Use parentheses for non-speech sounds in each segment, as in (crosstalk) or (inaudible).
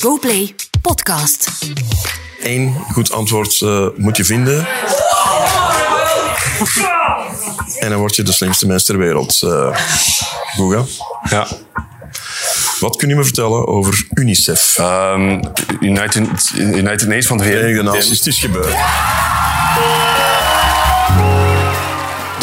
GoPlay Podcast. Eén goed antwoord eh, moet je vinden. En dan word je de slimste mens ter wereld. eh Guga. Ja. Wat kun je me vertellen over UNICEF? Ehm, United, United Nations van de Verenigde. Naties, het is gebeurd.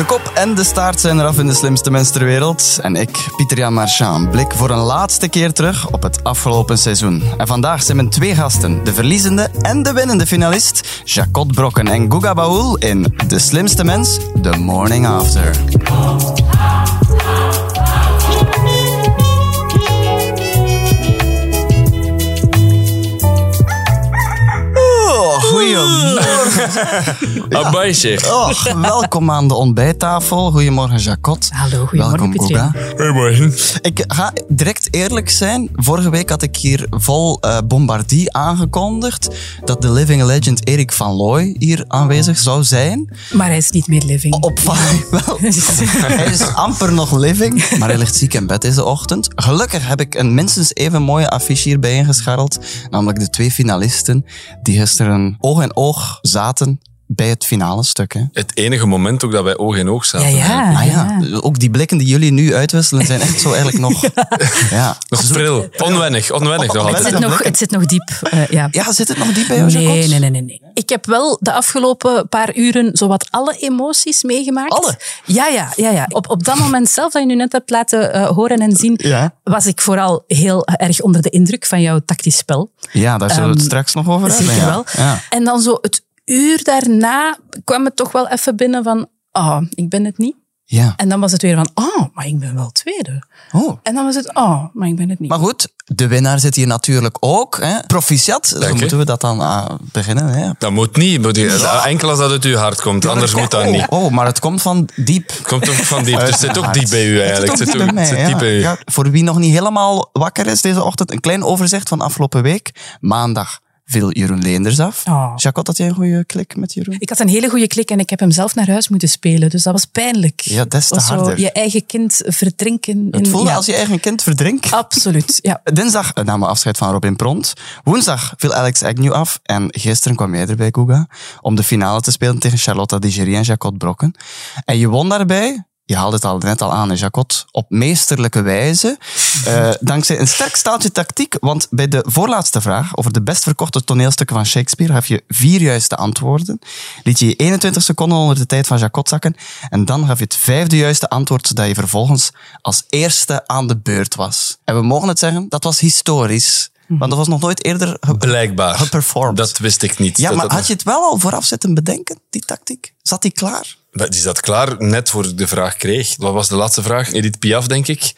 De kop en de staart zijn eraf in de slimste mens ter wereld. En ik, Pieter-Jan Marchand, blik voor een laatste keer terug op het afgelopen seizoen. En vandaag zijn mijn twee gasten, de verliezende en de winnende finalist, Jacot Brokken en Guga Baoul in De Slimste Mens, The Morning After. Goeiemorgen. Abai zeg. Oh, welkom aan de ontbijttafel. Goedemorgen, Jacot. Hallo, goedemorgen, Welkom. Goedemorgen. Ik ga direct eerlijk zijn. Vorige week had ik hier vol eh, bombardie aangekondigd dat de living legend Erik van Looy hier aanwezig zou zijn. Maar hij is niet meer living. Op (laughs) wel, hij is amper nog living, maar hij ligt ziek in bed deze ochtend. Gelukkig heb ik een minstens even mooie affiche hierbij ingescharreld, namelijk de twee finalisten die gisteren oog in oog zaten bij het finale stuk. Hè. Het enige moment ook dat wij oog in oog Ja, zaten. ja. Ah ja, ook die blikken die jullie nu uitwisselen zijn echt zo eigenlijk nog... (laughs) Ja, Nog pril. Onwennig, onwennig nog Oh, Het zit, nog, het zit nog diep. eh, ja. ja, zit het nog diep bij jou? Nee, nee, nee, nee, nee. Ik heb wel de afgelopen paar uren zowat alle emoties meegemaakt. Alle? Ja, ja, ja. ja. Op, op dat moment zelf dat je nu net hebt laten eh, horen en zien, Ja. was ik vooral heel erg onder de indruk van jouw tactisch spel. Ja, daar zullen we het Ehm, straks nog over hebben. Zeker ja. wel. Ja. En dan zo het uur daarna kwam het toch wel even binnen van, oh, ik ben het niet. ja. En dan was het weer van, oh, maar ik ben wel tweede. Oh. En dan was het, oh, maar ik ben het niet. Maar goed, de winnaar zit hier natuurlijk ook. Hè. Proficiat, zo je. moeten we dat dan ah, beginnen. Hè. Dat moet niet. moet je- Enkel als dat uit uw hart komt. Anders moet dat oh, niet. Oh, maar het komt van diep. Komt ook van diep. Dus het zit ook diep bij u eigenlijk. Het Het zit ook diep bij het mij, zit ja. diep bij u. Ja, voor wie nog niet helemaal wakker is deze ochtend, een klein overzicht van afgelopen week. Maandag viel Jeroen Leenders af. Oh. Jacot, had jij een goede klik met Jeroen? Ik had een hele goede klik en ik heb hem zelf naar huis moeten spelen. Dus dat was pijnlijk. Ja, des te Was zo harder. je eigen kind verdrinken. Het in- voelde ja, als je eigen kind verdrinkt. Absoluut, ja. (laughs) Dinsdag namen we afscheid van Robin Pront. Woensdag viel Alex Agnew af. En gisteren kwam jij erbij, Guga, om de finale te spelen tegen Charlotte Digeri en Jacot Brokken. En je won daarbij, je haalde het al net al aan, Jacot, op meesterlijke wijze. Eh, (laughs) dankzij een sterk staaltje tactiek, want bij de voorlaatste vraag over de best verkochte toneelstukken van Shakespeare gaf je vier juiste antwoorden. Liet je je 21 seconden onder de tijd van Jacot zakken. En dan gaf je het vijfde juiste antwoord, zodat je vervolgens als eerste aan de beurt was. En we mogen het zeggen, dat was historisch. Want dat was nog nooit eerder ge- Blijkbaar. geperformed. Dat wist ik niet. ja, maar had je het wel al vooraf zitten bedenken, die tactiek? Zat die klaar? Maar Die zat klaar net voor ik de vraag kreeg. Wat was de laatste vraag? Edith Piaf, denk ik.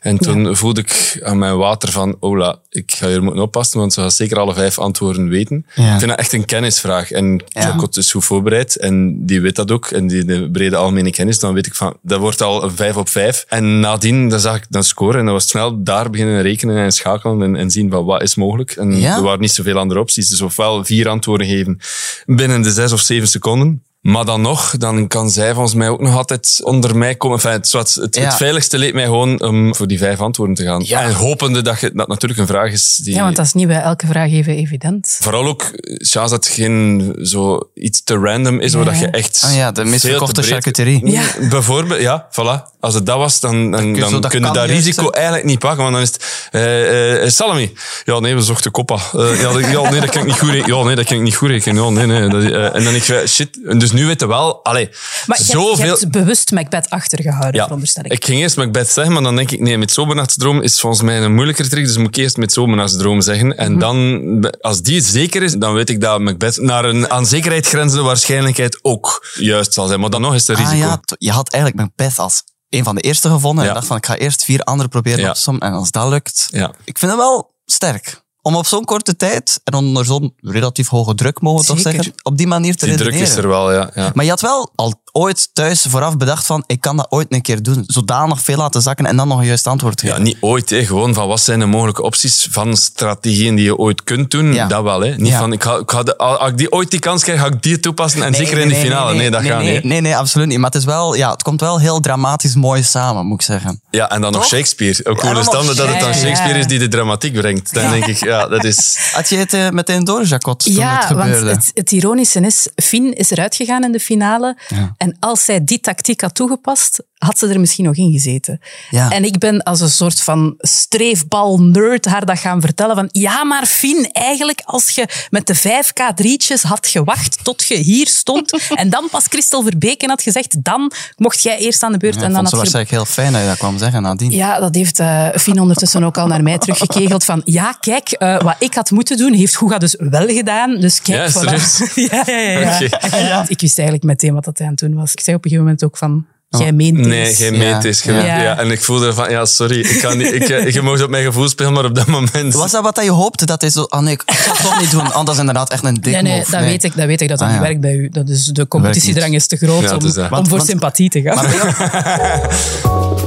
En toen voelde ik aan mijn water van, ola, ik ga hier moeten oppassen, want ze gaat zeker alle vijf antwoorden weten. Ja. Ik vind dat echt een kennisvraag. En Ja. Jacot is goed voorbereid en die weet dat ook. En die de brede algemene kennis, dan weet ik van, dat wordt al een vijf op vijf. En nadien, dan zag ik dan scoren en dan was snel daar beginnen rekenen en schakelen en, en zien van wat is mogelijk. En er waren niet zoveel andere opties. Dus ofwel vier antwoorden geven binnen de zes of zeven seconden. Maar dan nog, dan kan zij volgens mij ook nog altijd onder mij komen. Enfin, het, het, Ja. het veiligste leek mij gewoon om voor die vijf antwoorden te gaan. Ja. En hopende dat je, dat natuurlijk een vraag is die... Ja, want dat is niet bij elke vraag even evident. Vooral ook, Sjaas, dat het geen zo iets te random is, waar dat je echt... Ah ja, de meest veel te verkochte breed- charcuterie. Ja. Bijvoorbeeld, ja, voilà. Als het dat was, dan, dan, dan dat kun je dat risico zijn. eigenlijk niet pakken. Want dan is het eh, eh, salami. Ja, nee, we zochten koppa. Eh, ja, nee, dat kan ik niet goed rekenen. Ja, nee, dat kan ik niet goed rekenen. Ja, nee, nee. Dat, en dan denk je, shit. Dus nu weten we wel, allee, Maar je, hebt- je zoveel... hebt bewust Macbeth achtergehouden, Ja, veronderstel ik. ik ging eerst Macbeth zeggen, maar dan denk ik, nee, met zomernachtsdroom is volgens mij een moeilijker trick, dus moet ik eerst met zomernachtsdroom zeggen. En Mhm. dan, als die zeker is, dan weet ik dat Macbeth naar een aan zekerheid grenzende waarschijnlijkheid ook juist zal zijn. Maar dan nog is het een Ah risico. ja, je had eigenlijk Macbeth als een van de eerste gevonden. En Ja. dacht van, ik ga eerst vier andere proberen Ja. op som. En als dat lukt... Ja. Ik vind het wel sterk. Om op zo'n korte tijd en onder zo'n relatief hoge druk, mogen we toch Zeker. zeggen, op die manier te Die druk is er wel, ja. ja. Maar je had wel al ooit thuis vooraf bedacht van ik kan dat ooit een keer doen. Zodanig veel laten zakken en dan nog een juist antwoord geven. Ja, niet ooit. Hè. Gewoon van wat zijn de mogelijke opties van strategieën die je ooit kunt doen. Ja. Dat wel. Hè. Niet Ja. van, ik ga, ik ga de, als ik die, ooit die kans krijg, ga ik die toepassen. En Nee, zeker nee, in de nee, finale. Nee, dat nee, gaat nee, niet. Nee, nee, absoluut niet. Maar het, is wel, ja, het komt wel heel dramatisch mooi samen, moet ik zeggen. Ja, en dan nog? Shakespeare. Ook dan coole nog standen dat het dan Shakespeare. Is die de dramatiek brengt. Dan denk ik, ja, dat is... (laughs) Had je het eh, meteen door, Jacot, toen Ja, het want gebeurde? het, het ironische is, Fien is eruit gegaan in de finale. Ja. En als zij die tactiek had toegepast, had ze er misschien nog in gezeten. Ja. En ik ben als een soort van streefbal-nerd haar dat gaan vertellen van ja, maar Fien, eigenlijk als je met de 5K-drietjes had gewacht tot je hier stond (laughs) en dan pas Christel Verbeken had gezegd, dan mocht jij eerst aan de beurt. Ja, en dan ze had je waarschijnlijk heel fijn dat je dat kwam zeggen nadien. ja, dat heeft eh Fien ondertussen ook al naar mij teruggekegeld. Van ja, kijk, eh, wat ik had moeten doen, heeft Goega dus wel gedaan. Dus kijk, Ja, voilà. (laughs) ja, ja, ja. ja. Oké. Ja. Ik wist eigenlijk meteen wat dat hij aan het doen was. Ik zei op een gegeven moment ook van, jij meent dit. Nee, geen Ja. meet is. ge- Ja. Ja. en ik voelde van, ja, sorry, ik kan niet, ik, eh, je mag op mijn gevoel spelen, maar op dat moment... Was dat wat dat je hoopte? Dat hij zo, oh nee, ik ik zal het toch niet doen. Oh, dat is inderdaad echt een dik Nee, nee, move. dat, Weet ik, dat weet ik dat dat Ah, niet ja. werkt bij u. Dat is, de competitiedrang is te groot Ja, om, is om voor want- sympathie te gaan. Maar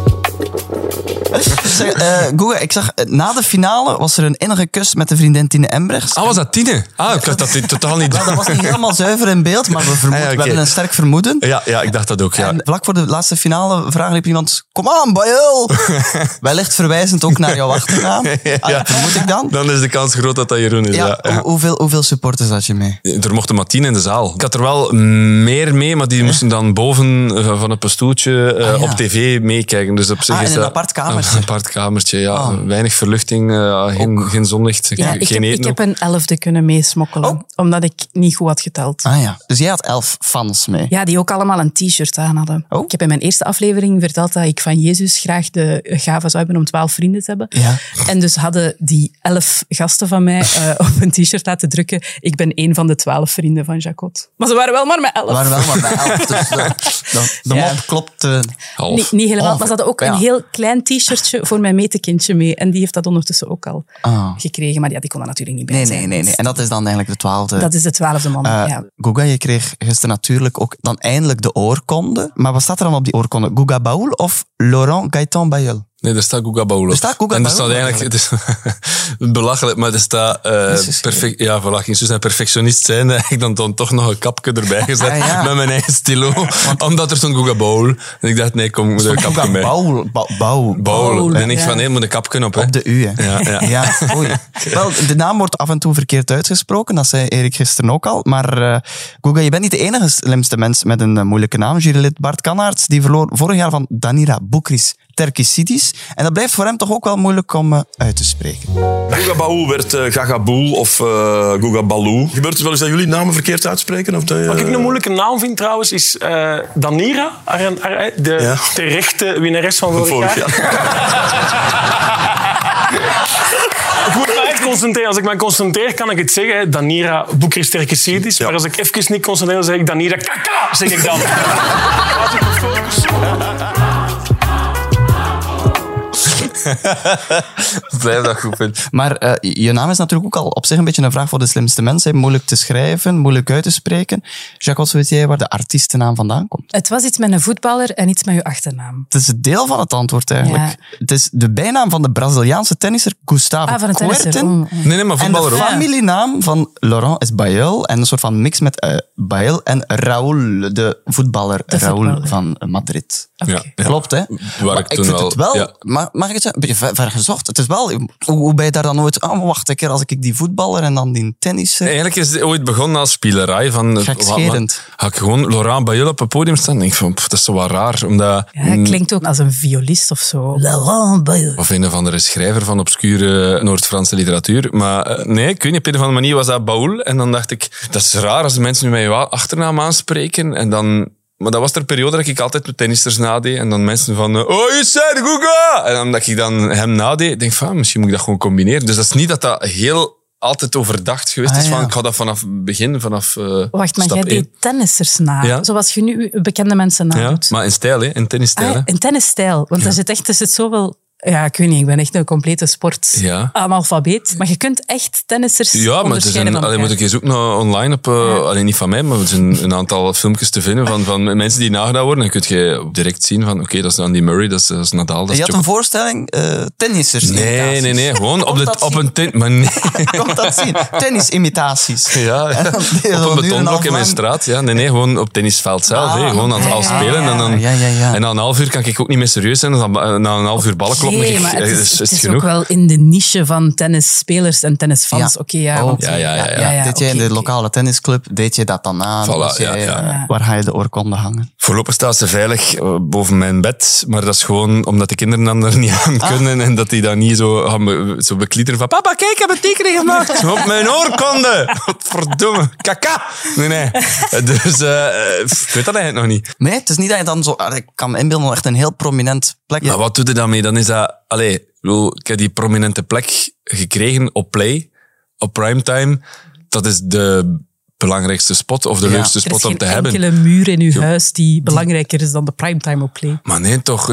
(laughs) (laughs) eh, Guga, ik zag eh, na de finale was er een innige kus met de vriendin Tine Embrechts. Ah, was dat Tine? Ah, ik had dat totaal niet... (laughs) Dat was niet helemaal zuiver in beeld, maar we, vermoeden, Ah, ja, we hebben een sterk vermoeden. Ja, ja, ik dacht dat ook, ja. En vlak voor de laatste finale vraag liep iemand: Kom aan, Bayel! (laughs) Wellicht verwijzend ook naar jouw achternaam. Ah, Ja. Vermoed ik dan? Dan is de kans groot dat dat Jeroen is, Ja, ja. ja. hoe- Hoeveel, hoeveel supporters had je mee? Er mochten maar tien in de zaal. Ik had er wel meer mee, maar die moesten dan boven eh, van op een stoeltje eh, Ah, op tv meekijken. Dus op zich Ah, is in een dat- apart kamertje. Een apart kamertje, ja. Ah. Weinig verluchting, eh, geen, geen zonlicht, Ja, geen ik, heb, eten ik heb een elfde kunnen meesmokkelen, Oh. omdat ik niet goed had geteld. Ah ja, dus jij had elf fans mee. Ja, die ook allemaal een t-shirt aan hadden. Oh. Ik heb in mijn eerste aflevering verteld dat ik van Jezus graag de gave zou hebben om twaalf vrienden te hebben. Ja. En dus hadden die elf gasten van mij eh, (laughs) op een t-shirt laten drukken. Ik ben één van de twaalf vrienden van Jacot. Maar ze waren wel maar met elf. We waren wel maar bij elf, dus de, (laughs) de, de Ja. mop klopt. eh. Half. Niet, niet helemaal, Half. maar ze hadden ook Ja. een heel klein t-shirtje voor mijn metekindje mee. En die heeft dat ondertussen ook al Ah. gekregen. Maar ja, die kon er natuurlijk niet bij Nee, zijn. nee, nee, nee. En dat is dan eigenlijk de twaalfde. Dat is de twaalfde man. Eh, ja. Guga, je kreeg gisteren natuurlijk ook dan eindelijk de oorkonde. Maar wat staat er dan op die oorkonde? Guga Baoul of Laurent Gaëtan Bayel? Nee, er staat Guga Baul op. Er staat Guga En er Baul staat eigenlijk, het is (laughs) belachelijk, maar er staat Jezus. perfect, ja, voilà, ging zo zijn perfectionist zijn, heb (laughs) ik dan, dan toch nog een kapje erbij gezet Ah, ja. met mijn eigen stilo, (laughs) omdat er stond Guga Baul. En ik dacht, nee, kom, moet er een kapje bij. Baoul. Ba- Baoul. Baul. En ik ja. van, nee, moet een kapje op, hè. Op de U, hè? Ja, ja. oei. Wel, de naam wordt af en toe verkeerd uitgesproken. Dat zei Erik gisteren ook al. Maar Guga, je bent niet de enige slimste mens met een eh, moeilijke naam. Jurylid Bart Kannaerts, die verloor vorig jaar van Danira Boukris Terkisidis. En dat blijft voor hem toch ook wel moeilijk om eh, uit te spreken. Gugabaou werd uh, Gagaboel of uh, Gugabaloo. Gebeurt het wel eens dat jullie namen verkeerd uitspreken? Of dat, je- Wat ik een moeilijke naam vind trouwens, is eh, Danira, de Ja. terechte winnares van vorig, Vorig jaar. (laughs) moet me echt concentreren. Als ik me concentreer, kan ik het zeggen. Danira Boekris Terkesidis. Ja. Maar als ik even niet concentreer, dan zeg ik Danira Kaka, zeg ik dan. (laughs) (laughs) Blijf dat goed vinden. Maar eh, je naam is natuurlijk ook al op zich een beetje een vraag voor de slimste mensen. Moeilijk te schrijven, moeilijk uit te spreken. Jacques, weet jij waar de artiestennaam vandaan komt? Het was iets met een voetballer en iets met uw achternaam. Het is een deel van het antwoord eigenlijk. Ja. Het is de bijnaam van de Braziliaanse tennisser Gustavo Ah, van. Kuerten. Mm. Nee, nee, maar En de voetballer familienaam van Laurent is Bayeul. En een soort van mix met eh Bayeul en Raúl, de voetballer De Raúl voetballer. van Madrid. Ja, ja. Klopt, hè? Waar Maar ik toen vind wel- het wel... ja. Maar mag ik het zeggen? Een beetje ver, ver gezocht. Het is wel... Hoe, hoe ben je daar dan nooit... Oh, maar wacht een keer, als ik die voetballer en dan die tennisser... Eigenlijk is het ooit begonnen als spielerij. Van, Gekscherend. Had ik gewoon Laurent Bayul op het podium staan. denk ik van, pff, dat is zo wat raar. Omdat, Ja, het klinkt ook als een violist of zo. Laurent Bayer. Of een of andere schrijver van obscure Noord-Franse literatuur. Maar eh, nee, ik weet niet, op een of andere manier was dat Baul. En dan dacht ik, dat is raar als de mensen nu met je achternaam aanspreken. En dan... Maar dat was er periode dat ik altijd met tennisters nadeed. En dan mensen van, eh, oh, je zei Guga! En dan dat ik dan hem nadeed, denk ik van, ah, misschien moet ik dat gewoon combineren. Dus dat is niet dat dat heel altijd overdacht geweest Ah, is. Van, ja. ik ga dat vanaf het begin, vanaf eh, Wacht, maar jij deed tennissersnaam. Ja. Zoals je nu bekende mensen Ja, nadoet. maar in stijl, hè? in tennisstijl. Ah, ja, in tennisstijl. Want er, zit echt, er zit zoveel Ja, ik weet niet. Ik ben echt een complete sport Ja. analfabeet. Maar je kunt echt tennissers Ja, maar er onderscheiden zijn, van allee, moet ik eens ook naar online op, eh, alleen niet van mij, maar er zijn een aantal filmpjes te vinden van, van mensen die nagedaan worden. Dan kun je direct zien van, oké, dat is Andy Murray, dat is, dat is Nadal, dat Je is had een voorstelling, eh tennissers. Nee, nee, nee, gewoon (laughs) op, de, op een tent, maar nee. (laughs) Komt dat zien? Tennisimitaties. (laughs) Ja, ja. op een betonblok in mijn straat. Ja, nee, nee, gewoon op tennisveld zelf. Ah. Gewoon aan het ja, al ja, spelen. En, dan, ja, ja, ja. en na een half uur kan ik ook niet meer serieus zijn. Dan, na een half uur ballen Nee, ik- maar het eh, is, is, het is genoeg. ook wel in de niche van tennisspelers en tennisfans. Ja. Oké, ja. Oh, ja, ja, ja, ja. deed jij in de lokale tennisclub, deed je dat dan aan? Voilà, jij, ja. eh, Ja. Waar ga je de oorkonde hangen? Voorlopig staat ze veilig eh, boven mijn bed. Maar dat is gewoon omdat de kinderen dan er niet (laughs) aan kunnen. En dat die dan niet zo gaan be- zo beklieteren van... Papa, kijk, ik heb een tekening gemaakt. (laughs) Op mijn oorkonde. Verdomme. Kaka. Nee, nee. Dus eh, eh, ik weet dat eigenlijk nog niet. Nee, het is niet dat je dan zo... ah, Ik kan me inbeelden, echt een heel prominent plek. Maar wat doe je daarmee? Dan is dat... Allee, ik heb die prominente plek gekregen op Play, op primetime. Dat is de belangrijkste spot of de Ja. leukste Er is spot om geen te hebben. enkele muur in uw huis die belangrijker is dan de primetime op play. Maar nee, toch.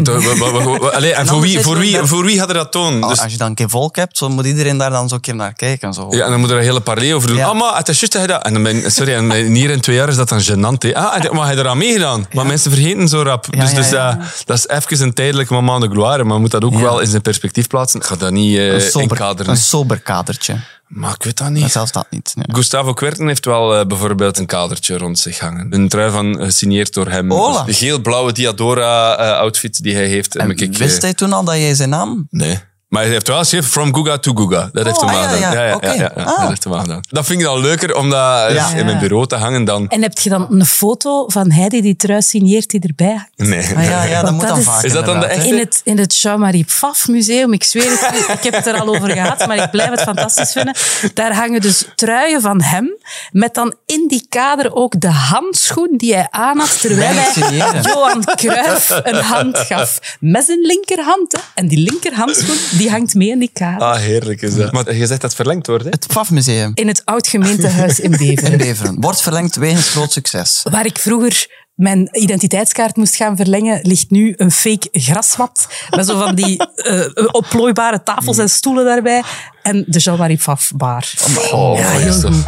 allee, en (laughs) voor wie, voor, wie, voor wie gaat er dat tonen? Als- Dus, Als je dan een keer volk hebt, zo moet iedereen daar dan zo een keer naar kijken. Zo. ja, en dan moet er een hele parley over doen. Ja. Ah, maar het is juist dat je dat... En dan ben, sorry, en hier in twee jaar is dat dan gênant. Hè. Ah, maar hij eraan meegedaan. Maar mensen vergeten zo rap. Ja, dus ja, dus. Dat, dat is even een tijdelijk moment de gloire. Maar je moet dat ook Ja. wel in zijn perspectief plaatsen. Ik ga dat niet eh een, sober, inkaderen. een sober kadertje. Maar ik weet dat Maar niet. zelfs dat niet. nee. Gustavo Kuerten heeft wel eh, bijvoorbeeld een kadertje rond zich hangen. Een trui van gesigneerd door hem. Hola. De geel-blauwe Diadora-outfit die hij heeft. En heb ik, eh, wist hij toen al dat jij zijn naam... Nee. Maar hij heeft wel geschreven From Guga to Guga. Dat heeft Oh, hij wel ah, ja, gedaan. ja, ja, Ah. dat heeft gedaan. Dat vind ik dan leuker om dat Ja. in mijn bureau te hangen dan... En heb je dan een foto van hij die die trui signeert die erbij hangt? Nee. Ah, ja, ja, dat moet dat dan is- vaak Is dat dan de echte? In het, in het Jean-Marie Pfaff museum, ik zweer het ik heb het er al over gehad, maar ik blijf het fantastisch vinden. Daar hangen dus truien van hem, met dan in die kader ook de handschoen die hij aan had, terwijl hij. Johan Cruijff een hand gaf. Met zijn linkerhand. Hè. En die linkerhandschoen, die hangt mee in die kader. Ah, heerlijk is dat. Maar je zegt dat het verlengd wordt, hè? Het PFAF-museum In het oud-gemeentehuis in (laughs) in Beveren. Beveren wordt verlengd wegens groot succes. Waar ik vroeger mijn identiteitskaart moest gaan verlengen, ligt nu een fake grasmat. Met zo van die eh, opplooibare tafels en stoelen daarbij. En de Jean-Marie Pfaff bar. Oh, ja, heel goed.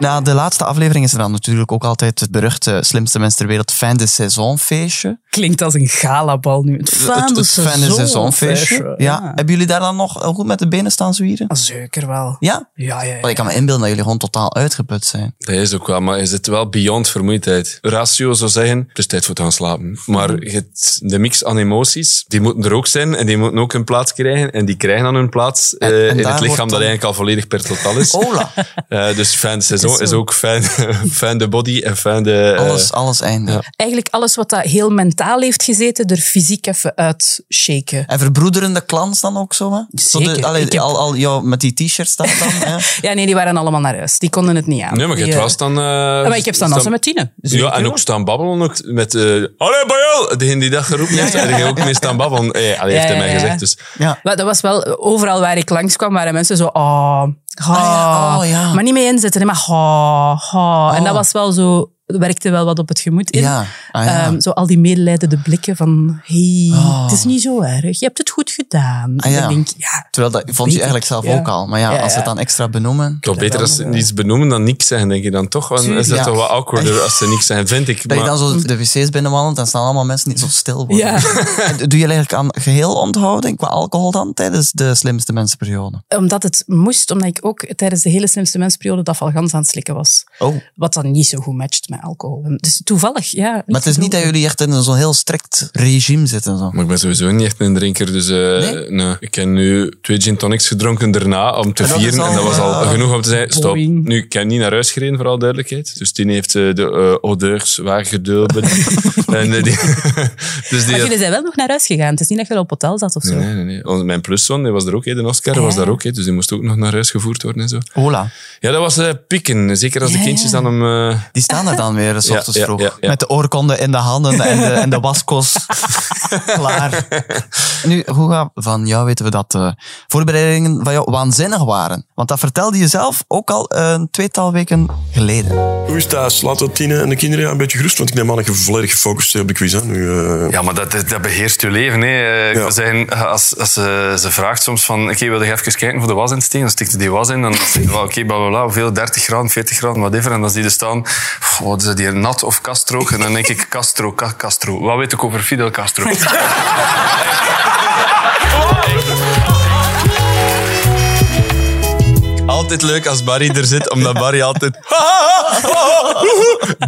Na de laatste aflevering is er dan natuurlijk ook altijd het beruchte slimste mens ter wereld fin de saison. Klinkt als een galabal nu. Het fin het de het fin de saison saison feestje. feestje, Ja. ja. Hebben jullie daar dan nog goed met de benen staan zwieren? Ah, Zeker wel. Ja? Ja, ja, ik kan me inbeelden dat jullie gewoon totaal uitgeput zijn. Dat is ook wel, maar je zit wel beyond vermoeidheid. Ratio zou zeggen, het is tijd voor te gaan slapen. Maar je hebt de mix aan emoties, die moeten er ook zijn en die moeten ook hun plaats krijgen. En die krijgen dan hun plaats En- eh, en in het lichaam dat dan- eigenlijk al volledig per totaal is. Hola. (laughs) Eh, dus fan seizoen Is is, ook fan, (laughs) fan de body en fan de... eh, Alles, alles einde. ja. Eigenlijk alles wat dat heel mentaal heeft gezeten, er fysiek even uitshaken. En verbroederende clans dan ook zo? Hè? Zo de- allee, heb- al, al jou met die t-shirts dan. hè? (laughs) Ja, nee, die waren allemaal naar huis. Die konden het niet aan. Nee, maar hebt eh, wel staan... eh, maar ik heb staan dansen met Tine. Zeker Ja, en ook staan babbelen ook met... eh Allee, Bayel! Degene die dat geroepen heeft, ja, die ging ook mee staan babbelen. Eh, allee, heeft Ja, hij mij ja, ja. gezegd, dus... Ja. Maar dat was wel, overal waar ik langskwam, waren mensen zo, oh, oh, ja, oh, ja. maar niet mee inzetten, maar oh, oh. En Oh. dat was wel zo, werkte wel wat op het gemoed in. Ja. Ah, ja. Ehm, zo al die medelijdende blikken van, hey, Oh. het is niet zo erg, je hebt het goed gedaan. Ah, ja. Dan denk Terwijl dat vond je eigenlijk ik, zelf ja. ook al. Maar ja, Ja, als ze het dan extra benoemen. Toch beter als ze wel, ja. iets benoemen dan niks zeggen, denk je dan toch? Want is dat Ja. toch wat awkwarder (laughs) als ze niks zeggen, vind ik. Dat je Maar- dan zo de wc's binnenwandelt en staan allemaal mensen die zo stil worden. (laughs) Doe je eigenlijk aan geheel onthouding qua alcohol dan tijdens de slimste mensenperiode? omdat het moest, omdat ik ook tijdens de hele slimste mensperiode dat Valgans aan het slikken was. Oh. Wat dan niet zo goed matcht met alcohol. Dus toevallig, ja. Maar het is niet dat jullie echt in zo'n heel strikt regime zitten. Zo. Maar ik ben sowieso niet echt een drinker, dus eh, nee? Ik heb nu twee gin tonics gedronken daarna om te En vieren. al, en dat was al eh, genoeg om te zeggen, stop. Nu, ik heb niet naar huis gereden, voor alle duidelijkheid. Dus die heeft eh, de uh, odeurs weggedulpen. (laughs) en, eh, die, (laughs) dus die Maar had- jullie zijn wel nog naar huis gegaan. Het is niet dat je op hotel zat of zo. Nee, nee, nee. Onze- Mijn pluszoon, die was er ook, hè, de Oscar was daar ook. hè, dus die moest ook nog naar huis gevoerd worden en zo. Hola. Ja, dat was pieken. Zeker als de kindjes ja. dan om... eh, Die staan er dan dan weer, s Ja, ochtends ja, vroeg. ja, ja. Met de oorkonde in de handen en de, en de waskos. (laughs) Klaar. Nu, Hugo, van jou weten we dat de voorbereidingen van jou waanzinnig waren. Want dat vertelde je zelf ook al een tweetal weken geleden. Hoe is thuis? Laten Tine en de kinderen een beetje gerust, want ik neem aan dat je volledig gefocust bent op de quiz. Hè? Nu, eh, Ja, maar dat, dat, dat beheerst je leven. Hè. Eh, Ik Ja. zeggen, als, als ze, ze vraagt soms van, oké, wil je even kijken voor de was in te steken? Dan stikt ze die was in. Dan zeg je, wel, oké, bla, bla, bla, hoeveel? 30 graden, 40 graden, whatever. En dan zie je er staan, wat is dat hier, nat of Castro? En dan denk ik, Castro, Ca- Castro. Wat weet ik over Fidel Castro? (laughs) Altijd leuk als Barry er zit, omdat Barry altijd (laughs)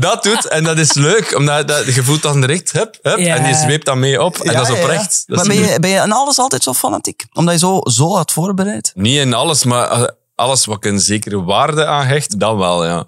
dat doet. En dat is leuk, omdat dat, je voelt dan direct, hup, hup, Ja. en die zweept dan mee op. En Ja, dat is ja, ja. oprecht. Dat Maar is ben je, ben je in alles altijd zo fanatiek? Omdat je zo, zo had voorbereid? Niet in alles, maar eh, alles wat ik een zekere waarde aan hecht, dan wel, ja.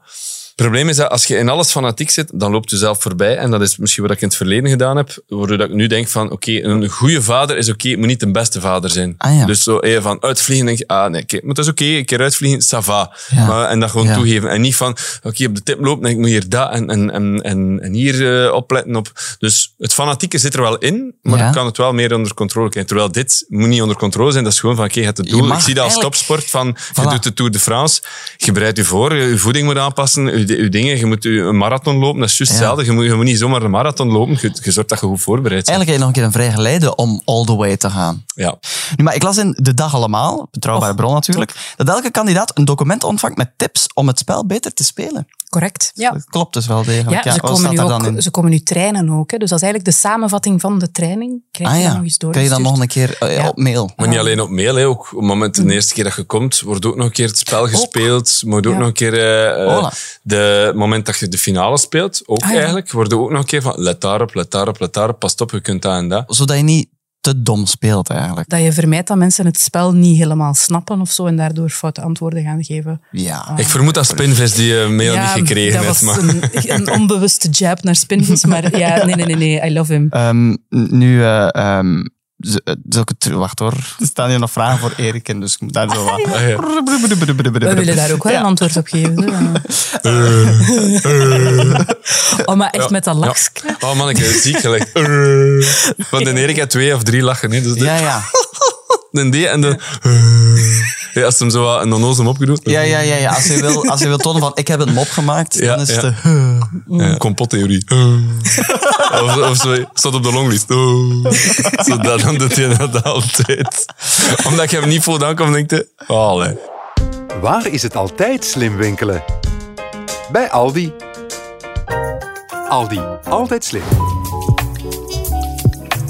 Het probleem is dat als je in alles fanatiek zit, dan loopt je zelf voorbij. En dat is misschien wat ik in het verleden gedaan heb, waardoor dat ik nu denk van, oké, een goede vader is oké, moet niet de beste vader zijn. Ah, ja. Dus zo even van uitvliegen, denk je, ah nee, oké, maar het is oké, een keer uitvliegen, ça va. Ja. Maar, en dat gewoon Ja. toegeven. En niet van, oké, op de tip en ik moet hier dat en, en, en, en, hier eh, opletten op. Dus het fanatieke zit er wel in, maar ik kan het wel meer onder controle krijgen. Terwijl dit moet niet onder controle zijn, dat is gewoon van, oké, je hebt het doel. Ik zie dat als topsport van, je doet de Tour de France, je bereidt je voor, je voeding moet aanpassen, je, je dingen, je moet je een marathon lopen, dat is juist Ja. hetzelfde. Je moet, je moet niet zomaar een marathon lopen, je, je zorgt dat je goed voorbereid bent. Eigenlijk heb je nog een keer een vrij geleide om all the way te gaan. Ja. Nu, maar ik las in De Dag Allemaal, betrouwbare bron natuurlijk, dat elke kandidaat een document ontvangt met tips om het spel beter te spelen. Correct. Ja. Dat klopt dus wel degelijk. Ja, ze, komen nu ook, ze komen nu trainen ook. Hè. Dus dat is eigenlijk de samenvatting van de training. Krijg je Ah dan ja, nog eens door. kan je dan nog een keer eh, Ja. op mail? Maar niet alleen op mail, hè. ook op het moment de eerste keer dat je komt, wordt ook nog een keer het spel gespeeld. Moet ook Ja. nog een keer eh, eh. De moment dat je de finale speelt, ook Ah, ja. eigenlijk, wordt ook nog een keer van let daarop, let daarop, let daarop, pas op, je kunt dat en dat. Zodat je niet te dom speelt eigenlijk. Dat je vermijdt dat mensen het spel niet helemaal snappen of zo en daardoor foute antwoorden gaan geven. Ja. Ik vermoed dat Spinvis die eh, mail niet gekregen dat heeft. was Maar... een, een onbewuste jab naar Spinvis, maar ja, nee, nee, nee, nee, I love him. Ehm, nu, eh ehm, z- eh, wacht hoor. Er staan hier nog vragen voor Erik in, dus ik moet daar zo wat... Ah, ja. We willen daar ook wel Ja. een antwoord op geven. zo, ja. (laughs) Oh, maar echt met dat lachje. Oh man, ik heb het ziek gelegd. Want de Erik had twee of drie lachen. Hè. Dus de, Ja, ja. (laughs) de D en de... Ja, als hem zo een onnozel opgedoet. Ja, ja, ja, ja. Als je wil, als je wil tonen van ik heb een mop gemaakt, Ja, dan is ja. het... eh, Ja, complottheorie. (laughs) of, of zo, staat op de longlist. zo, dat, dan doet hij dat altijd. Omdat je hem niet voor aankomt, denk je... Oh. Waar is het altijd slim winkelen? Bij Aldi. Aldi, altijd slim.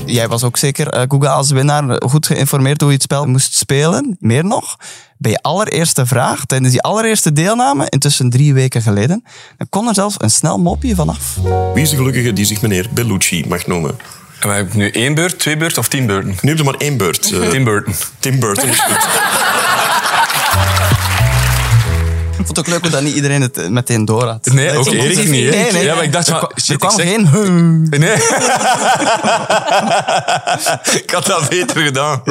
Jij was ook zeker, eh, Google als winnaar, goed geïnformeerd hoe je het spel moest spelen. Meer nog, bij je allereerste vraag, tijdens die allereerste deelname, intussen drie weken geleden, dan kon er zelfs een snel mopje vanaf. Wie is de gelukkige die zich meneer Bellucci mag noemen? En we hebben nu één beurt, twee beurt of tien beurten? Nu heb je maar één beurt. eh, Tim Burton. Tim Burton is goed. (laughs) Ik (laughs) vond het ook leuk dat niet iedereen het meteen door had. Nee, ook Erik niet. nee, hè? nee. Ja, maar ik dacht van... shit, er kwam ik zeg- geen... Nee. (laughs) ik had dat beter gedaan. (laughs)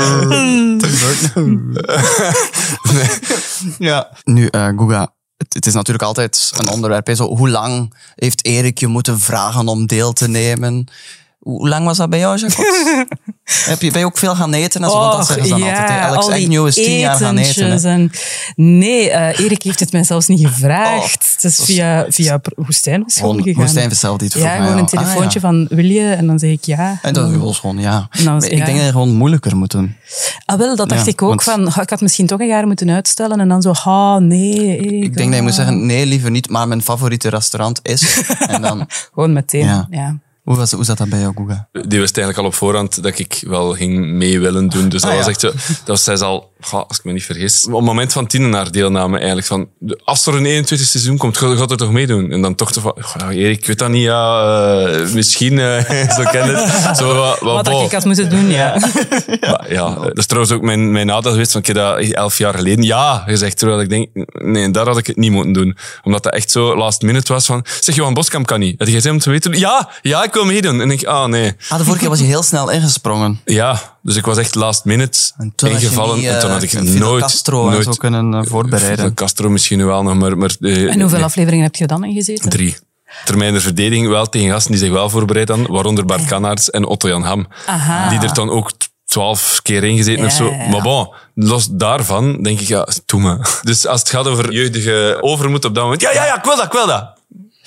Ja. Nu, eh Guga, het, het is natuurlijk altijd een onderwerp. hè. Zo, hoe lang heeft Erik je moeten vragen om deel te nemen? Hoe lang was dat bij jou, Jacob? (laughs) Heb je, ben je ook veel gaan eten? en zo? Dat zeggen ze dan altijd. hè. Alex al die Agnew is tien jaar gaan eten. En... Nee, eh, Erik heeft het mij zelfs niet gevraagd. Oh, het is via, via gewoon gegaan. Woestijn zelf die het vroeg ja, gewoon een. Ah, telefoontje ja. van wil je? En dan zeg ik ja. En dat gewoon, ja. Was- ik ja. denk dat je gewoon moeilijker moet doen. Ah, wel, dat dacht Ja, ik ook. Van, ah, ik had misschien toch een jaar moeten uitstellen. En dan zo, ah, nee. Erik, Ik denk dat je ah. moet zeggen, nee, liever niet, maar mijn favoriete restaurant is... (laughs) en dan, Gewoon meteen, Ja. Hoe, was, hoe zat dat bij jou, Guga? Die wist eigenlijk al op voorhand dat ik wel ging mee willen doen. Dus dat Ah, was ja. echt zo... Dat was zij al, goh, als ik me niet vergis, op het moment van tien naar deelname eigenlijk. Van, de- als er een 21 seizoen komt, ga- gaat er toch meedoen? En dan toch zo van, goh, Erik, ik weet dat niet, ja, eh, misschien, eh, (laughs) zo ken het. Zo, wat, wat, Wat ik had moeten doen, ja. Maar ja, dat is trouwens ook mijn, mijn nadeel geweest, want ik heb dat elf jaar geleden ja gezegd, terwijl ik denk, nee, daar had ik het niet moeten doen. Omdat dat echt zo last minute was van, zeg, Johan Boskamp kan niet. Heb je gezegd om te weten? Ja, ja, ik wil meedoen. En ik, ah, nee. Ah, de vorige keer was je heel snel ingesprongen. Ja, dus ik was echt last minute En toen ingevallen. niet, en toen eh, had ik Fidel nooit... Castro nooit zo kunnen eh, voorbereiden. Fidel Castro misschien wel nog, maar... maar eh, En hoeveel nee, afleveringen heb je dan in gezeten? Drie. termijn de verdediging wel tegen gasten die zich wel voorbereid hadden, waaronder Bart Kannaerts en Otto Jan Ham. Aha. Die er dan ook twaalf keer ingezeten of Ja, zo. ja, ja. Maar bon, los daarvan denk ik, ja, doe me. Dus als het gaat over jeugdige overmoed op dat moment, ja, ja, ja, ik wil dat, ik wil dat.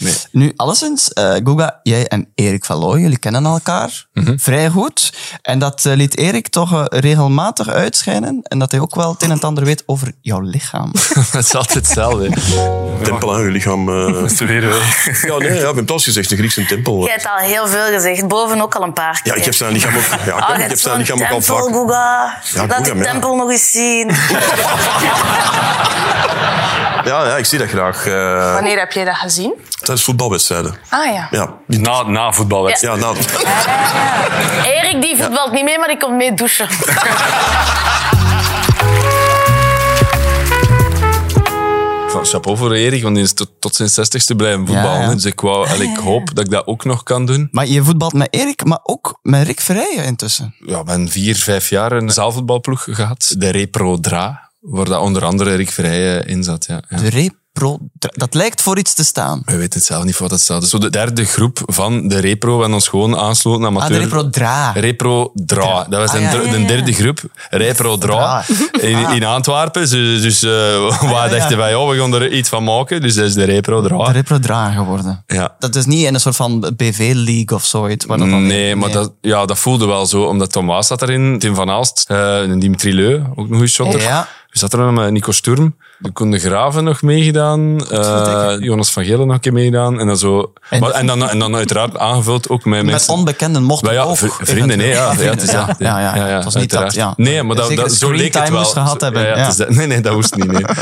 Nee. Nu, alleszins, eh Guga, jij en Erik van Looy, jullie kennen elkaar Mhm. vrij goed. En dat eh, liet Erik toch eh, regelmatig uitschijnen. En dat hij ook wel het een en het ander weet over jouw lichaam. (laughs) (laughs) Het is altijd hetzelfde. (laughs) Tempel aan je lichaam. Te weer, hè. Ja, nee, ja, ik heb pas gezegd, de Griekse tempel. Je hebt al heel veel gezegd. Boven ook al een paar keer. Ja, ik heb zijn lichaam ook, ja, Oh, ik je heb hebt zijn zo'n lichaam ook al vaak. Guga. Ja, Laat ja. tempel nog eens zien. Ja, ja, ik zie dat graag. Wanneer heb jij dat gezien? Tijdens voetbalwedstrijden. Ah ja. Ja, die- Na, na voetbalwedstrijd. ja nou, Erik die voetbalt niet mee, maar die komt mee douchen. (laughs) Van chapeau voor Erik, want die is tot, tot zijn zestigste blijven voetballen. Ja, ja. Dus ik, wou, en ik hoop dat ik dat ook nog kan doen. Maar je voetbalt met Erik, maar ook met Rick Verrijen intussen. Ja, ik ben vier, vijf jaar een zaalvoetbalploeg gehad. De Repro Dra, waar dat onder andere Rick Verheijen in zat. Ja, ja. De Repro... Dat lijkt voor iets te staan. We weten het zelf niet voor wat dat staat. Dus de derde groep van de Repro. Hebben ons gewoon aansloten. Ah, de Amateur. Repro Dra. Repro Dra. Dat was Ah, de, ja, dr- ja, de ja. derde groep. Repro Dra. In, in Antwerpen. Dus, dus waar dachten wij, oh, we gaan er iets van maken. Dus dat is de Repro De Dra. Repro Dra geworden. Ja. Dat is niet in een soort van BV-league of zoiets. waar dat dan- Nee, maar Dat, ja, dat voelde wel zo. Omdat Tom Waas zat erin, Tim van Aalst, en Dimitri Leu, ook nog een shotter. Ja. We zaten er met Nico Sturm. De Koen de Graven nog meegedaan. eh, Jonas van Gelen nog een keer meegedaan. En dan, zo. En- Maar- en, dan, en dan uiteraard aangevuld ook met Met mensen... onbekenden mochten ja, ook. vri- vrienden, nee, ja. ja, het is ja, dat. ja, ja, Het was niet dat, ja. Nee, maar dat, dat, zo leek het wel. gehad hebben, Ja, ja, ja. Nee, nee, dat hoeft niet. Nee. (laughs)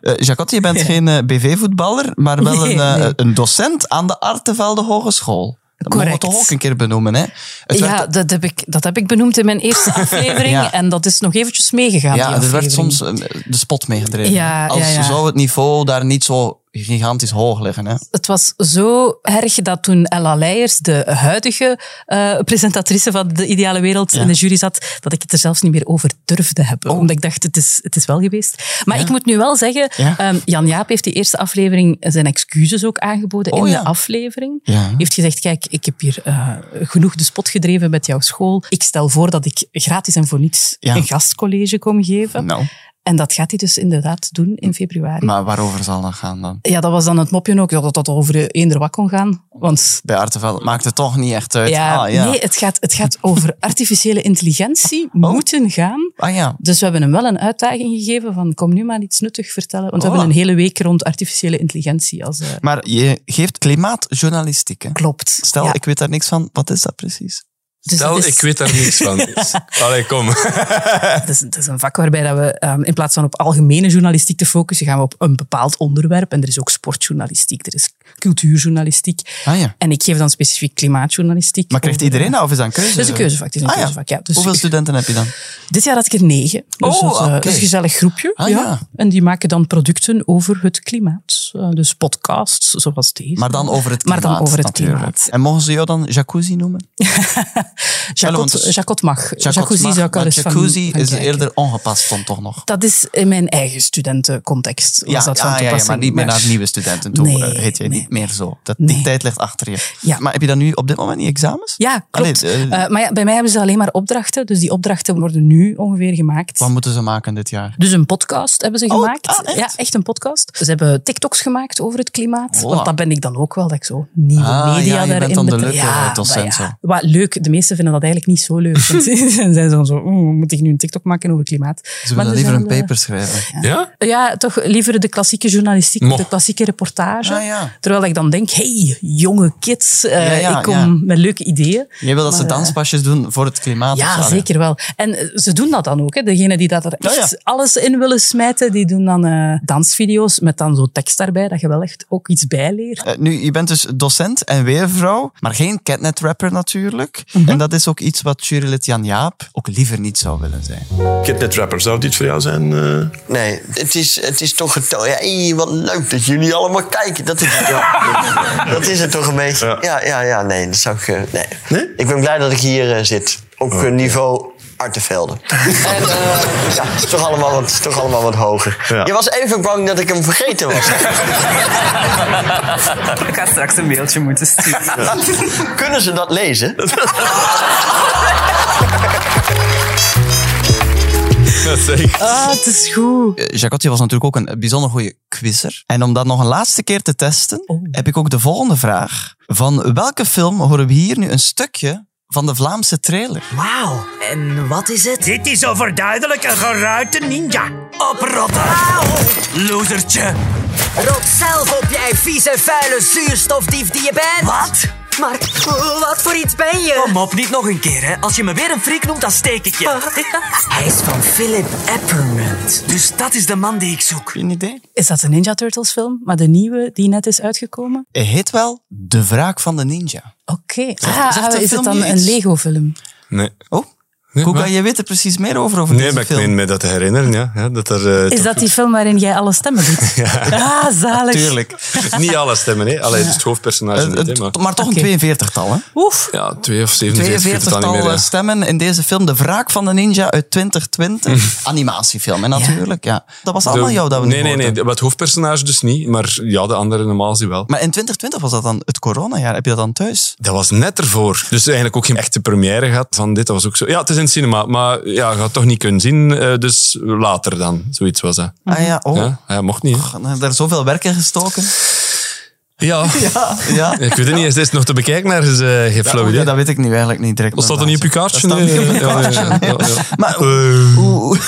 Eh, Jacotte, je bent geen eh, BV-voetballer, maar wel Nee, een, nee. een docent aan de Artevelde Hogeschool. Dat mogen we Correct. toch ook een keer benoemen, hè? Het Ja, werd- dat heb, ik, dat heb ik benoemd in mijn eerste (laughs) aflevering. Ja. En dat is nog eventjes meegegaan. ja, er werd soms eh, de spot meegedreven. Ja, Als ja, ja. zou het niveau daar niet zo gigantisch hoog liggen. Hè? Het was zo erg dat toen Ella Leijers, de huidige eh, presentatrice van De Ideale Wereld, in de jury zat, dat ik het er zelfs niet meer over durfde hebben. Omdat ik dacht, het is, het is wel geweest. Maar ik moet nu wel zeggen, Ja. ehm, Jan Jaap heeft die eerste aflevering zijn excuses ook aangeboden Oh, in de aflevering. Ja. heeft gezegd, kijk, ik heb hier eh, genoeg de spot gedreven met jouw school. Ik stel voor dat ik gratis en voor niets een gastcollege kom geven. Nou, En dat gaat hij dus inderdaad doen in februari. maar waarover zal dat gaan dan? Ja, dat was dan het mopje ook, dat dat over eender wat kon gaan. Want Bij Artevelde maakt het toch niet echt uit. ja, ah, ja. nee, het gaat, het gaat over (laughs) artificiële intelligentie Oh. moeten gaan. Ah ja. Dus we hebben hem wel een uitdaging gegeven van kom nu maar iets nuttig vertellen. Want we Oh. hebben een hele week rond artificiële intelligentie. Als, eh, Maar je geeft klimaatjournalistiek. Hè? klopt. Stel, Ja, ik weet daar niks van. Wat is dat precies? Dus Stel, dat is- ik weet daar niks van. (laughs) Allee, kom. Het is, het is een vak waarbij dat we ehm, in plaats van op algemene journalistiek te focussen, gaan we op een bepaald onderwerp. En er is ook sportjournalistiek, er is cultuurjournalistiek. Ah ja. En ik geef dan specifiek klimaatjournalistiek. Maar krijgt iedereen dat of is dat een keuze? Het is een keuzevak. Het is een Ah, ja. keuzevak, ja. Dus Hoeveel studenten heb je dan? Dit jaar had ik er negen. Dus Oh, dat, is, eh, oké. dat is een gezellig groepje. Ah, ja. ja. En die maken dan producten over het klimaat. Eh, dus podcasts, zoals deze. Maar dan over het Maar klimaat. dan over het klimaat. En mogen ze jou dan jacuzzi noemen? (laughs) (laughs) Jacot, is- Jacot mag. Jacuzzi zou ik al eens Jacuzzi van is kijken. eerder ongepast dan toch nog. Dat is in mijn eigen studentencontext. Was Ja, dat ja, van ja, ja, toepassing. maar niet meer naar nieuwe studenten toe. Nee, eh, heet jij nee. niet meer zo. Dat, Die Nee. tijd ligt achter je. Ja. Maar heb je dan nu op dit moment niet examens? Ja, klopt. Allee, eh, Eh, maar ja, bij mij hebben ze alleen maar opdrachten. Dus die opdrachten worden nu ongeveer gemaakt. Wat moeten ze maken dit jaar? Dus een podcast hebben ze Oh, gemaakt. ah, echt? Ja, echt een podcast. Ze hebben TikToks gemaakt over het klimaat. Voilà. Want dat ben ik dan ook wel, dat ik zo nieuwe Ah, media ja, je daarin bent dan de leuke docent. Wat leuk, de meesten vinden dat eigenlijk niet zo leuk. (laughs) (laughs) Ze zijn dan zo, oeh, moet ik nu een TikTok maken over klimaat? Ze Maar willen er liever een paper schrijven. Ja? eh, Ja, toch liever de klassieke journalistiek, Mo. de klassieke reportage. Ah, ja. Terwijl ik dan denk, hey, jonge kids, eh, Ja, ja, ik kom ja. met leuke ideeën. Je wil dat ze Maar, eh, danspasjes doen voor het klimaat? Ja, zo? zeker wel. En eh, ze doen dat dan ook. Hè. Degenen die dat er echt ja. alles in willen smijten, die doen dan eh, dansvideo's met dan zo tekst daarbij, dat je wel echt ook iets bijleert. Eh, nu, je bent dus docent en weervrouw, maar geen catnet-rapper natuurlijk. Mhm. En dat is ook iets wat jurylid Jan Jaap ook liever niet zou willen zijn. Catnet Rapper, zou dit voor jou zijn? eh? Nee, het is, het is toch het. Ja, hey, wat leuk dat jullie allemaal kijken. Dat is, ja, dat is het toch een beetje. Ja, ja, ja, nee, dat zou ik. eh, nee. Nee? Ik ben blij dat ik hier eh, zit. op eh, niveau Artevelde. (laughs) en eh, ja, het is toch allemaal wat, toch allemaal wat hoger. Ja. Je was even bang dat ik hem vergeten was. (laughs) Ik ga straks een mailtje moeten sturen. (laughs) Kunnen ze dat lezen? Dat zeg. Ah, het is goed. Eh, Jacotje was natuurlijk ook een bijzonder goede quizzer. En om dat nog een laatste keer te testen, Oh. heb ik ook de volgende vraag. Van welke film horen we hier nu een stukje van de Vlaamse trailer? Wauw. En wat is het? Dit is overduidelijk een geruite ninja. Oprotten. Losertje. Rot zelf op, jij vieze, vuile zuurstofdief die je bent. Wat? Maar wat voor iets ben je? Kom op, niet nog een keer, hè. Als je me weer een freak noemt, dan steek ik je. Hij is van Philip Eppermint. Dus dat is de man die ik zoek. Geen idee. Is dat een Ninja Turtles film? Maar de nieuwe die net is uitgekomen? Hij heet wel De Wraak van de Ninja. Oké. Ah, is het dan je een iets? Lego film? Nee. Oh, Nee, Koeka, wat? je weet er precies meer over, over Nee, deze maar ik meen me dat te herinneren, ja. ja dat er, eh, Is dat die film waarin jij alle stemmen doet? (laughs) Ah, zalig. Tuurlijk. (laughs) Niet alle stemmen, hè. Alleen het hoofdpersonage Eh, niet, hè. het- Maar, maar toch een Oké. 42-tal, hè? Oef. ja, twee of 47, ik weet het al niet 42-tal meer. ja. stemmen in deze film. De Wraak van de Ninja uit 2020. (laughs) Animatiefilm, hè, natuurlijk. Ja. Dat was allemaal De- jou dat we Nee, nee, nee. Het hoofdpersonage dus niet. Maar ja, de andere normaal zie wel. Maar in 2020 was dat dan het coronajaar. Heb je dat dan thuis? Dat was net ervoor. Dus eigenlijk ook geen echte première gehad van dit. Dat was ook zo. Ja, het is in het cinema, maar ja, je gaat toch niet kunnen zien. eh, dus later dan. Zoiets was dat. Ah ja, oh. Ja, ja, mocht niet. heb je Daar zoveel werk in gestoken. Ja. (laughs) Ja, ja. Ik weet het niet, is dit nog te bekijken geen flauw Ja, idee. dat weet ik nu eigenlijk niet direct. Dat staat er niet op je kaartje? Dat Nee, ja, ja. Maar Eh. hoe,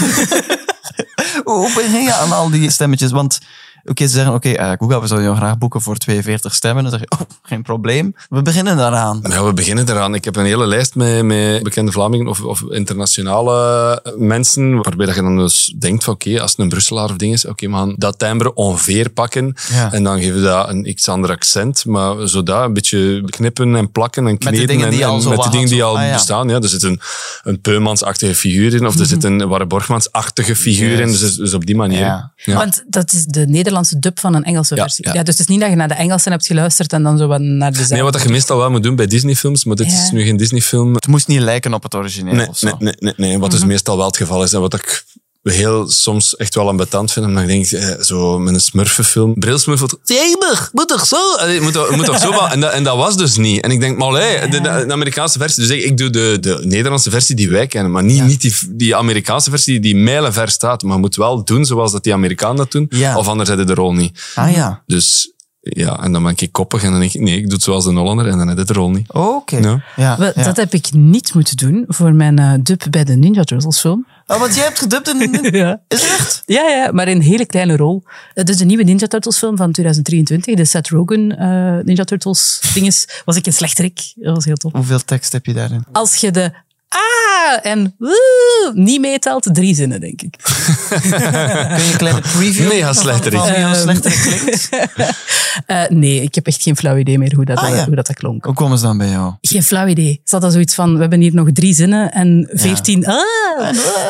(laughs) hoe begin je aan al die stemmetjes? Want oké, ze zeggen, oké, eh, Google, we zouden jou graag boeken voor 42 stemmen. Dan zeg je, oh, geen probleem. We beginnen daaraan. Ja, we beginnen eraan. Ik heb een hele lijst met, met bekende Vlamingen of, of internationale mensen, waarbij dat je dan dus denkt van oké, als het een Brusselaar of ding is, oké, we gaan dat timbre ongeveer pakken Ja. en dan geven we dat een iets ander accent, maar zo een beetje knippen en plakken en kneden dingen die en, al en zo met de wat dingen die al Ah, ja. bestaan. Ja, er zit een, een Peumans-achtige figuur in of er zit een Warre Borgmans-achtige figuur in, dus, dus op die manier. Ja. Ja. Want dat is de Nederlandse dub van een Engelse Ja, versie. ja. Ja. dus het is niet dat je naar de Engelse hebt geluisterd en dan zo wat naar de Nee, wat dat je meestal wel moet doen bij Disney-films, maar dit Ja. is nu geen Disney-film. Het moest niet lijken op het origineel Nee, of zo. nee, nee, nee, nee, wat dus meestal wel het geval is. En wat ik heel soms echt wel ambetant vind, omdat ik denk, eh, zo met een smurfenfilm, brilsmurf, Jemig, moet toch zo? Allee, moet, toch- moet toch zo wel? En dat, en dat was dus niet. En ik denk, maar allee, de, de, de Amerikaanse versie, dus ik, ik doe de, de Nederlandse versie die wij kennen, maar niet, niet die, die Amerikaanse versie die mijlenver staat. Maar je moet wel doen zoals dat die Amerikanen dat doen, Ja. of anders je de rol niet. Ah ja, Dus ja, en dan ben ik koppig en dan denk ik, nee, ik doe het zoals de Hollander en dan heb je de rol niet. oké. Ja. Dat heb ik niet moeten doen voor mijn eh, dub bij de Ninja Turtles film. Oh, want jij hebt gedubt in... (laughs) Ja. Is het echt? Ja, ja, maar in een hele kleine rol. Het is de nieuwe Ninja Turtles film van 2023. De Seth Rogen eh, Ninja Turtles dinges. Was ik een slechterik. Dat was heel tof. Hoeveel tekst heb je daarin? Als je de ah en woe niet meetelt, drie zinnen, denk ik. (laughs) Kun je een kleine preview Mega slechterik. Ehm. slechterik klinkt? (laughs) Eh, nee, ik heb echt geen flauw idee meer hoe dat, Ah, eh, ja. hoe dat, dat klonk. Hoe komen ze dan bij jou? Geen flauw idee. Zat dat zoiets van, we hebben hier nog drie zinnen en veertien ah.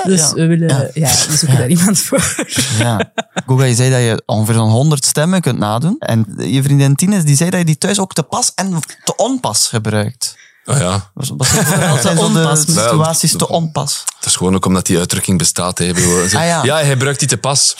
Dus ja. we willen, ja. we zoeken daar iemand voor. (laughs) Ja. Guga, je zei dat je ongeveer zo'n 100 stemmen kunt nadoen. En je vriendin Tine die zei dat je die thuis ook te pas en te onpas gebruikt. Oh ja, Wat wat zijn zo de onpas. situaties te onpas? Dat is gewoon ook omdat die uitdrukking bestaat. Hè. Ah, ja. ja. hij gebruikt die te pas.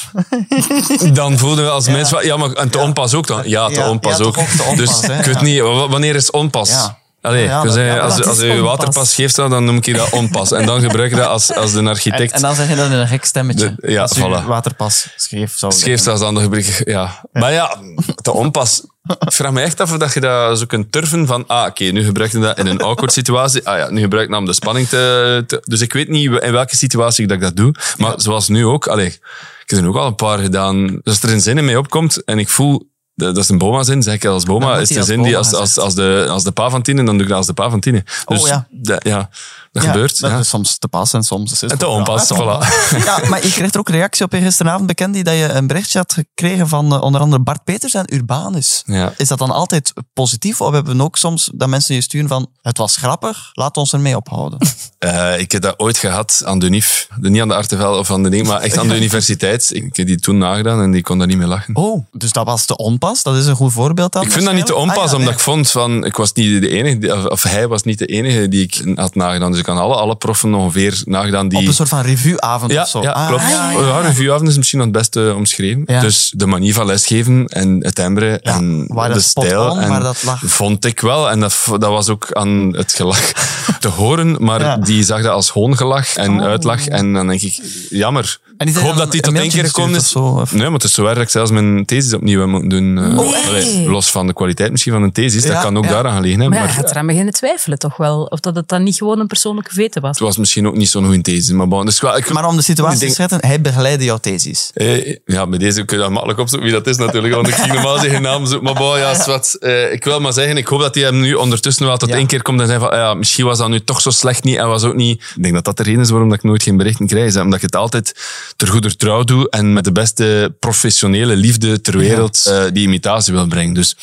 (laughs) Dan voelden we als mensen van, ja, maar en te onpas ook dan? Ja, te Ja, onpas ja, ook. toch ook te onpas, dus hè. ik weet niet, wa- wanneer is onpas? Ja. Allee, Ja, je dat- zei, ja, als, als je je onpas. waterpas geeft, dan noem ik dat onpas. En dan gebruik je dat als, als de architect. en dan zeg je dat in een gek stemmetje. De- ja, als je voilà. waterpas scheef zou Scheef dan de gebruik. Ja. Maar ja, te onpas. Ik vraag me echt af of dat je dat zo kunt turven van, ah, oké, nu gebruik je dat in een awkward situatie. Ah ja, nu gebruik je dat om de spanning te, te- Dus ik weet niet in welke situatie ik dat, ik dat doe. Maar zoals nu ook, allee, ik heb er ook al een paar gedaan. Dus als er een zin in mij opkomt en ik voel, dat dat is een Boma-zin, zeg ik als Boma, is de zin die als, als, als, de, als de pa van dan doe ik dat als de pa van Tine. Dus Oh, ja. Dat, ja, dat Ja, gebeurt. Dat ja. is soms te pas en soms is het En te ja, onpas, voilà. (laughs) Ja, maar je kreeg er ook reactie op je gisteravond bekend die dat je een berichtje had gekregen van eh, onder andere Bart Peters en Urbanus. Ja. Is dat dan altijd positief of hebben we ook soms dat mensen je sturen van het was grappig, laat ons ermee ophouden? (laughs) Eh, ik heb dat ooit gehad aan de UNIF. De, niet aan de Artevel of aan de ding, maar echt aan de (laughs) universiteit. Ik heb die toen nagedaan en die kon daar niet meer lachen. Oh, dus dat was te onpas. Dat is een goed voorbeeld dan. Ik vind dat niet te onpas, Ah, ja, omdat nee. ik vond van, ik was niet de enige, of, of hij was niet de enige die ik had nagedaan. Dus ik had alle, alle proffen ongeveer nagedaan die... Op een soort van revueavond ja, of zo. ja, Ah, klopt. ja, Ja, ja, vuuravond is misschien nog het beste omschreven. Ja. Dus de manier van lesgeven en het timbre en de stijl. on, en waar dat lag. Vond ik wel. En dat, dat was ook aan het gelach (laughs) te horen. Maar. Oh. die zag dat als hoongelach en uitlach. En dan denk ik, jammer. En ik hoop dat die tot één keer gekomen is. gestuurd of zo, of? Nee, maar het is zo erg dat ik zelfs mijn thesis opnieuw heb moeten doen. eh. Nee. Allee, los van de kwaliteit misschien van een thesis. Ja, dat kan ook ja. daaraan gelegen hebben. Maar ja, Maar je gaat eraan beginnen twijfelen toch wel. Of dat het dan niet gewoon een persoonlijke vete was. het was misschien ook niet zo'n goede thesis. Maar, bon, dus, wel, ik, Maar om de situatie te schetsen, hij begeleidde jouw thesis. Eh, ja, bij deze kun je dat makkelijk opzoeken wie dat is natuurlijk. Want ik ging normaal zijn naam zoeken. Maar bon, ja, is wat, eh, ik wil maar zeggen, ik hoop dat hij hem nu ondertussen wel tot één keer komt en zei van, ah ja, misschien was dat nu toch zo slecht niet en was ook niet... Ik denk dat dat de reden is waarom dat ik nooit geen berichten krijg. Is, omdat je het altijd ter goeder trouw doet en met de beste professionele liefde ter wereld eh, die imitatie wil brengen. Dus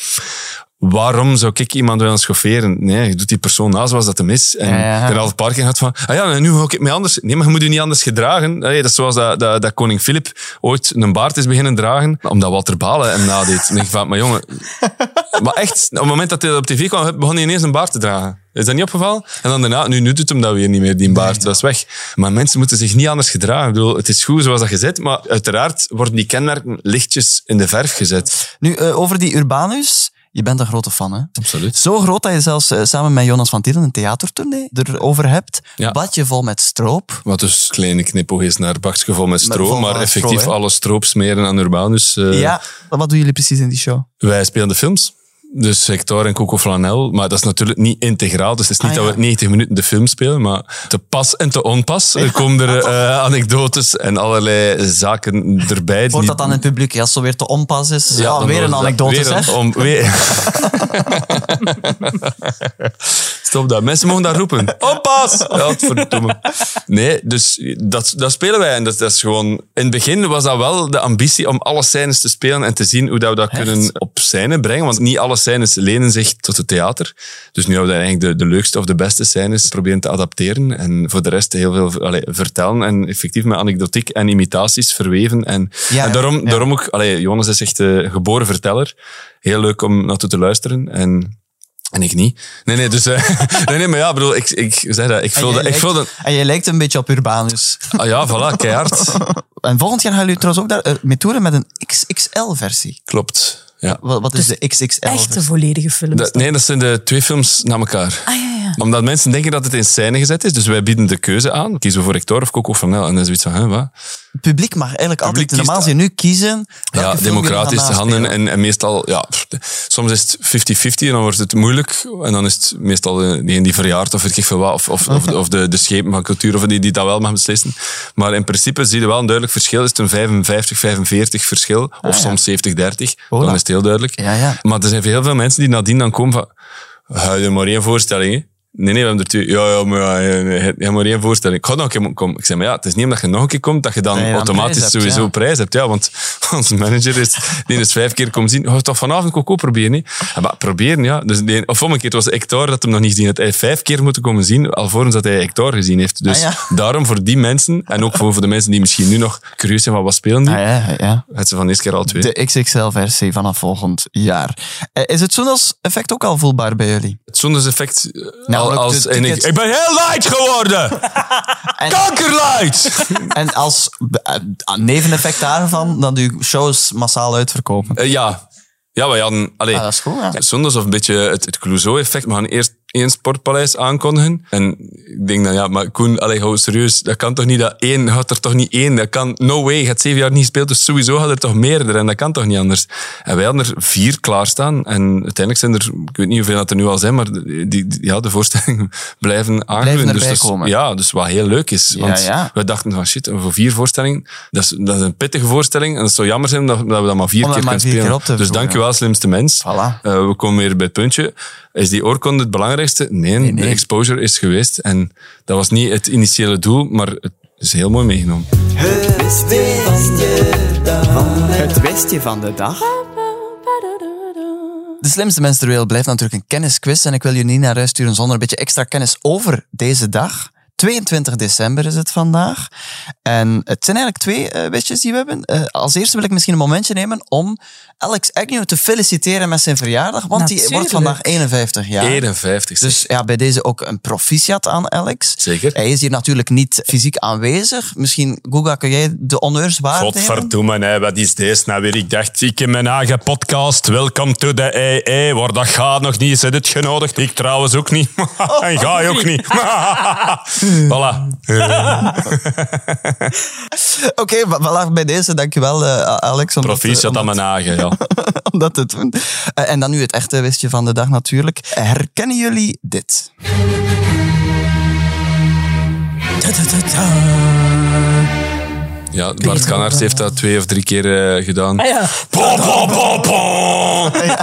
waarom zou ik iemand willen schofferen? Nee, je doet die persoon na zoals dat hem is. En Ja, ja. al een paar keer gehad van, ah ja, nu ga ik mij anders... Nee, maar je moet je niet anders gedragen. Allee, dat is zoals dat, dat, dat koning Filip ooit een baard is beginnen dragen, omdat Walter Balen hem nadeed. Denk ik van, maar jongen... (laughs) Maar echt, op het moment dat hij op tv kwam, begon hij ineens een baard te dragen. Is dat niet opgevallen? En dan daarna, nu, nu doet hem dat weer niet meer, die baard. Dat is weg. Maar mensen moeten zich niet anders gedragen. Ik bedoel, het is goed zoals dat gezet, maar uiteraard worden die kenmerken lichtjes in de verf gezet. Nu, eh, over die Urbanus. Je bent een grote fan, hè? Absoluut. Zo groot dat je zelfs eh, samen met Jonas van Tielen een theatertournee erover hebt. Ja. Badje vol met stroop. Wat dus kleine knipoog is naar bakje vol met Met stro, vol maar effectief alle stroop smeren aan Urbanus. eh, ja, wat doen jullie precies in die show? Wij spelen de films. Dus Hector en Coco Flanel. Maar dat is natuurlijk niet integraal. Dus het is niet Ah, dat we 90 minuten de film spelen. Maar te pas en te onpas er komen er eh, anekdotes en allerlei zaken erbij. Wordt dat dan in het publiek? Ja, als het zo weer te onpas is. Ja, weer een anekdote, weer een om- weer- (laughs) (laughs) Stop dat. Mensen mogen dat roepen. Oppas! (laughs) Godverdomme. Nee, dus dat, dat spelen wij. En dat, dat is gewoon... In het begin was dat wel de ambitie om alle scènes te spelen en te zien hoe dat we dat kunnen op scène brengen. Want niet alle scènes lenen zich tot het theater. Dus nu hebben we eigenlijk de, de leukste of de beste scènes proberen te adapteren. En voor de rest heel veel allee, vertellen. En effectief met anekdotiek en imitaties verweven. En, Ja, en daarom, ja. daarom ook... Allee, Jonas is echt een geboren verteller. Heel leuk om naartoe te luisteren. En... En ik niet. Nee, nee, dus... eh, (laughs) nee, nee, maar ja, bedoel, ik, ik zeg dat, ik vul jij dat... Ik vul dat En je lijkt een beetje op Urbanus. ah ja, voilà, keihard. (laughs) En volgend jaar gaan jullie trouwens ook daar eh, mee toeren met een XXL-versie. Klopt, ja. Wat, wat is de XXL? Echt een volledige film. Dat- nee, dat zijn de twee films na elkaar. Ah, ja, ja. Omdat mensen denken dat het in scène gezet is. Dus wij bieden de keuze aan. Kiezen we voor Hector of Coco. En dan is zoiets van, hè, wat? Het publiek mag eigenlijk altijd kiest- normaal gezien nu kiezen. Ja, democratisch naspelen. En, en meestal, ja, pff, soms is het 50-50 en dan wordt het moeilijk. En dan is het meestal eh, degene die verjaart of weet ik veel wat. Of, of, of, de- of de, de schepen van cultuur of die, die dat wel mag beslissen. Maar in principe zie je wel een duidelijk verschil. Is het een 55-45 verschil? Of Ah, ja. soms 70-30? Voilà. Dan is het heel duidelijk. Ja, ja. Maar er zijn heel veel mensen die nadien dan komen van... Hou je maar één voorstelling? Nee, nee, we hebben er twee. Ja, ja, maar ja, je hebt maar één voorstelling. Ik ga nog een keer komen. Ik zeg, maar ja, het is niet omdat je nog een keer komt, dat je dan automatisch prijs hebt, sowieso ja. prijs hebt. Ja, want (laughs) onze manager is, die is vijf keer komen zien. Ga toch vanavond ook proberen, hè? Maar proberen, ja. Dus die, of om een keer, het was Hector dat hem nog niet gezien had. Hij heeft vijf keer moeten komen zien, alvorens dat hij Hector gezien heeft. Dus Ah, ja. daarom voor die mensen, en ook voor, voor de mensen die misschien nu nog curieus zijn van wat spelen die, Ah, ja, ja. het ze van de eerste keer al twee. De XXL-versie vanaf volgend jaar. Eh, Is het Soenos-effect ook al voelbaar bij jullie? Het Soendes-effect eh, Namelijk al- als... de en ik, tickets- ik ben heel light geworden! (laughs) Kankerlight! (laughs) En als eh, neveneffect daarvan, dat uw shows massaal uitverkopen. Eh, ja. Ja, wij hadden... Allee, Ah, dat is goed, ja. Zondags of een beetje het, het Clouseau-effect. We gaan eerst één sportpaleis aankondigen. En ik denk dan, ja, maar Koen, allee, hou serieus. Dat kan toch niet dat één, gaat er toch niet één. Dat kan, no way. Je hebt zeven jaar niet gespeeld, dus sowieso gaat er toch meerdere. En dat kan toch niet anders. En wij hadden er vier klaarstaan. En uiteindelijk zijn er, ik weet niet hoeveel dat er nu al zijn, maar die, die- ja, de voorstellingen (laughs) blijven erbij dus. Ja, dus wat heel leuk is. Want ja. we dachten van, shit, voor vier voorstellingen, dat is, dat is een pittige voorstelling. En het zou jammer zijn dat, dat we dat maar vier keer kunnen keer spelen. te dus voeren. dank je wel, slimste mens. Voilà. Eh, we komen weer bij het puntje. Is die oorkonde het belangrijkste? Nee, nee. de exposure is geweest. En dat was niet het initiële doel, maar het is heel mooi meegenomen. Het westje van de dag. De slimste mens ter wereld blijft natuurlijk een kennisquiz. En ik wil jullie niet naar huis sturen zonder een beetje extra kennis over deze dag. 22 december is het vandaag. En het zijn eigenlijk twee eh, wistjes die we hebben. Eh, als eerste wil ik misschien een momentje nemen om Alex Agnew te feliciteren met zijn verjaardag. Want die wordt vandaag 51 jaar. 51. zeg. Dus ja, bij deze ook een proficiat aan Alex. Zeker. Hij is hier natuurlijk niet fysiek aanwezig. Misschien, Guga, kun jij de honneurs waarnemen? Godverdomme, hè, wat is deze nou weer? Ik dacht, ik in mijn eigen podcast, Welcome to the EE, waar dat gaat nog niet, is het genodigd? Ik trouwens ook niet. (laughs) en ga je ook niet. (laughs) voilà. (laughs) Oké, okay, voilà, bij deze, dankjewel uh, Alex. Om Proficiat aan mijn eigen, ja. (laughs) om dat te doen. Uh, en dan nu het echte wistje van de dag natuurlijk. Herkennen jullie dit? Ja, Bart Kannaert heeft dat twee of drie keer uh, gedaan. Ah, ja.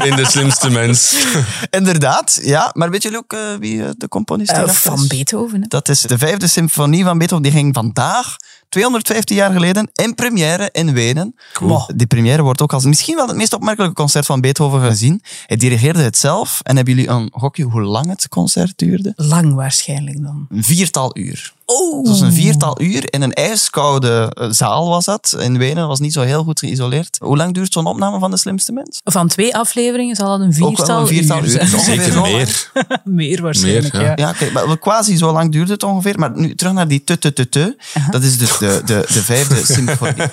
In de slimste mens. (laughs) Inderdaad, ja. Maar weet jullie ook uh, wie de componist uh, is? Van Beethoven. Hè? Dat is de vijfde symfonie van Beethoven. Die ging vandaag, 215 jaar geleden, in première in Wenen. Cool. Die première wordt ook als misschien wel het meest opmerkelijke concert van Beethoven gezien. Hij dirigeerde het zelf. En hebben jullie een gokje hoe lang het concert duurde? Lang waarschijnlijk dan. Een viertal uur. Oh. Het was een viertal uur in een ijskoude zaal was dat. In Wenen dat was niet zo heel goed geïsoleerd. Hoe lang duurt zo'n opname van De Slimste Mens? Van twee afleveringen zal dat een viertal, Ook wel een viertal uur. uur zijn. Zeker meer. (laughs) meer waarschijnlijk, Meer, ja. ja. Ja, okay, maar quasi zo lang duurde het ongeveer. Maar nu terug naar die te te te te. Dat is dus de, de, de vijfde (laughs) symfonie.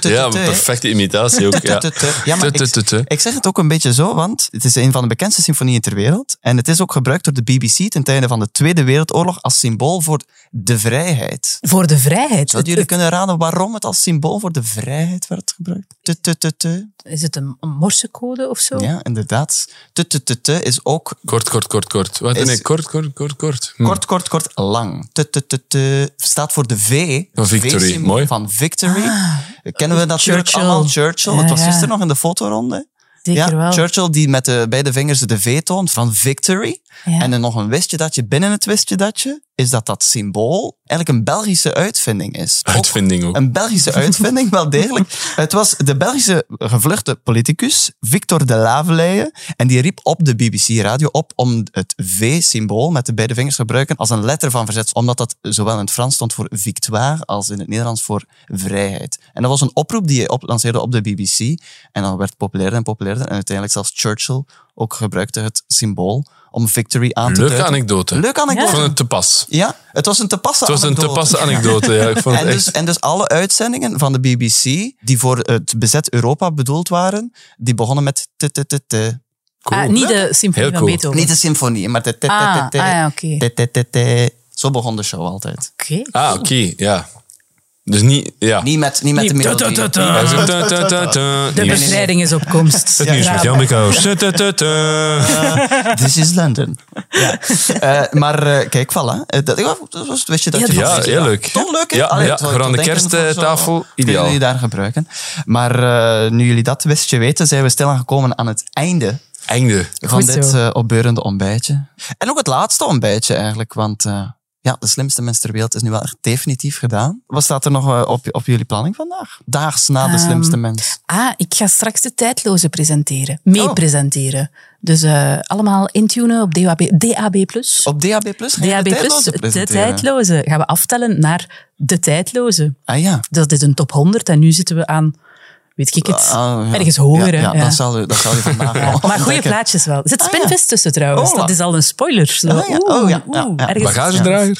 Ja, perfecte imitatie ook. Ja. Maar ik, ik zeg het ook een beetje zo, want het is een van de bekendste symfonieën ter wereld. En het is ook gebruikt door de BBC ten tijde van de Tweede Wereldoorlog als symbool voor de vrijheid. Voor de vrijheid. Zouden jullie kunnen raden waarom het als symbool voor de vrijheid werd gebruikt? Is het een, morsecode of zo? Ja, inderdaad. Te, is ook Kort, kort, kort, kort. Wat? Nee, kort, kort, kort, kort. Hm. kort, kort, kort, lang. Te staat voor de V. Van victory. Mooi. Van victory. Kennen we natuurlijk Churchill. allemaal? Churchill. Ja, het was ja. gisteren nog in de fotoronde. Zeker ja, wel. Churchill die met de beide vingers de V toont van victory. Ja. En dan nog een wistje datje binnen het wistje datje is dat dat symbool eigenlijk een Belgische uitvinding is. Uitvinding ook. Een Belgische (laughs) uitvinding, wel degelijk. Het was de Belgische gevluchte politicus Victor de Laveleie. En die riep op de BBC-radio op om het V-symbool met de beide vingers te gebruiken als een letter van verzet. Omdat dat zowel in het Frans stond voor victoire als in het Nederlands voor vrijheid. En dat was een oproep die hij op, lanceerde op de BBC. En dan werd het populairder en populairder. En uiteindelijk zelfs Churchill ook gebruikte het symbool om victory aan te Leuke duiden. anekdote. Leuke Ik anekdote. vond het te pas. Ja, het was een te passen Het was een te anekdote. passe anekdote. Ja. Ik vond het En echt... dus, en dus alle uitzendingen van de BBC die voor het bezet Europa bedoeld waren, die begonnen met te te te te. Ah, niet de symfonie Heel van cool. Beethoven. Niet de symfonie, maar te te te Ah, te te. ah ja, oké. Te te te te. Zo begon de show altijd. Oké. Ah, oké. Ja. Dus niet... Ja. Niet met, niet met de melodie. De bevrijding is op komst. Het nieuws met Jan. (laughs) This is London. Ja. Eh, maar eh, kijk, voilà. Eh, dat, was, wist je dat Ja, je dat Ja, heel leuk. Toch leuk, hè? Ja, Allee, ja, voor aan de kersttafel, Kunnen ideaal. jullie daar gebruiken. Maar eh, nu jullie dat wistje weten, zijn we stilaan gekomen aan het einde Einde. van dit opbeurende ontbijtje. En ook het laatste ontbijtje eigenlijk, want eh, ja, de slimste mens ter wereld is nu wel echt definitief gedaan. Wat staat er nog eh, op, op jullie planning vandaag? Daags na de Ehm, slimste mens. Ah, ik ga straks de tijdloze presenteren. Mee Oh. presenteren. Dus eh, allemaal intunen op DAB, DAB+. Op DAB+, DAB+, de tijdloze de tijdloze. Gaan we aftellen naar de tijdloze. Ah ja. Dat is een top 100 en nu zitten we aan, weet ik het, Ah, ja. ergens hoger. Ja, hè. ja, Ja. Dat, zal dat (laughs) vandaag wel Maar goede plaatjes wel. Er zit Ah, ja. Spinvis tussen trouwens. Oh, dat is al een spoiler. Zo. Ah, ja. Oeh, Oh, ja. Ja, oeh, Bagagedrager?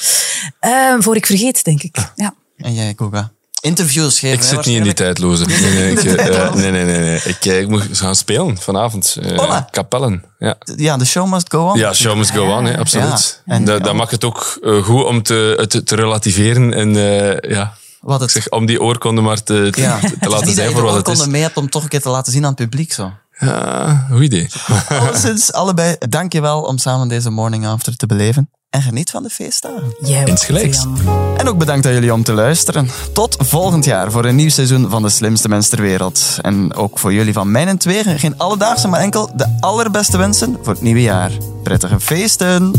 Eh, voor ik vergeet, denk ik. Ja. En jij, Koga? Interviews geven. Ik zit niet in die tijdloze. Nee, nee, ik, (laughs) eh, nee, nee, nee, nee. Ik, eh, ik moet gaan spelen vanavond. Hola. Kapellen. Ja. Ja, de show must go on. Ja, show must go on, hè, absoluut. Ja. En- dat, dat maakt het ook goed om te, het te relativeren en eh, ja, Wat ik het, zeg, om die oorkonde maar te, te, ja. te Het is laten niet zijn dat voor je wat de het is. oorkonde mee hebt om toch een keer te laten zien aan het publiek. Zo. Ja, goed idee. Alleszins, allebei, dankjewel om samen deze morning after te beleven. En geniet van de feestdagen. Jij ook, Insgelijks. En ook bedankt aan jullie om te luisteren. Tot volgend jaar voor een nieuw seizoen van De Slimste Mens ter Wereld. En ook voor jullie van mijn en twee geen alledaagse, maar enkel de allerbeste wensen voor het nieuwe jaar. Prettige feesten!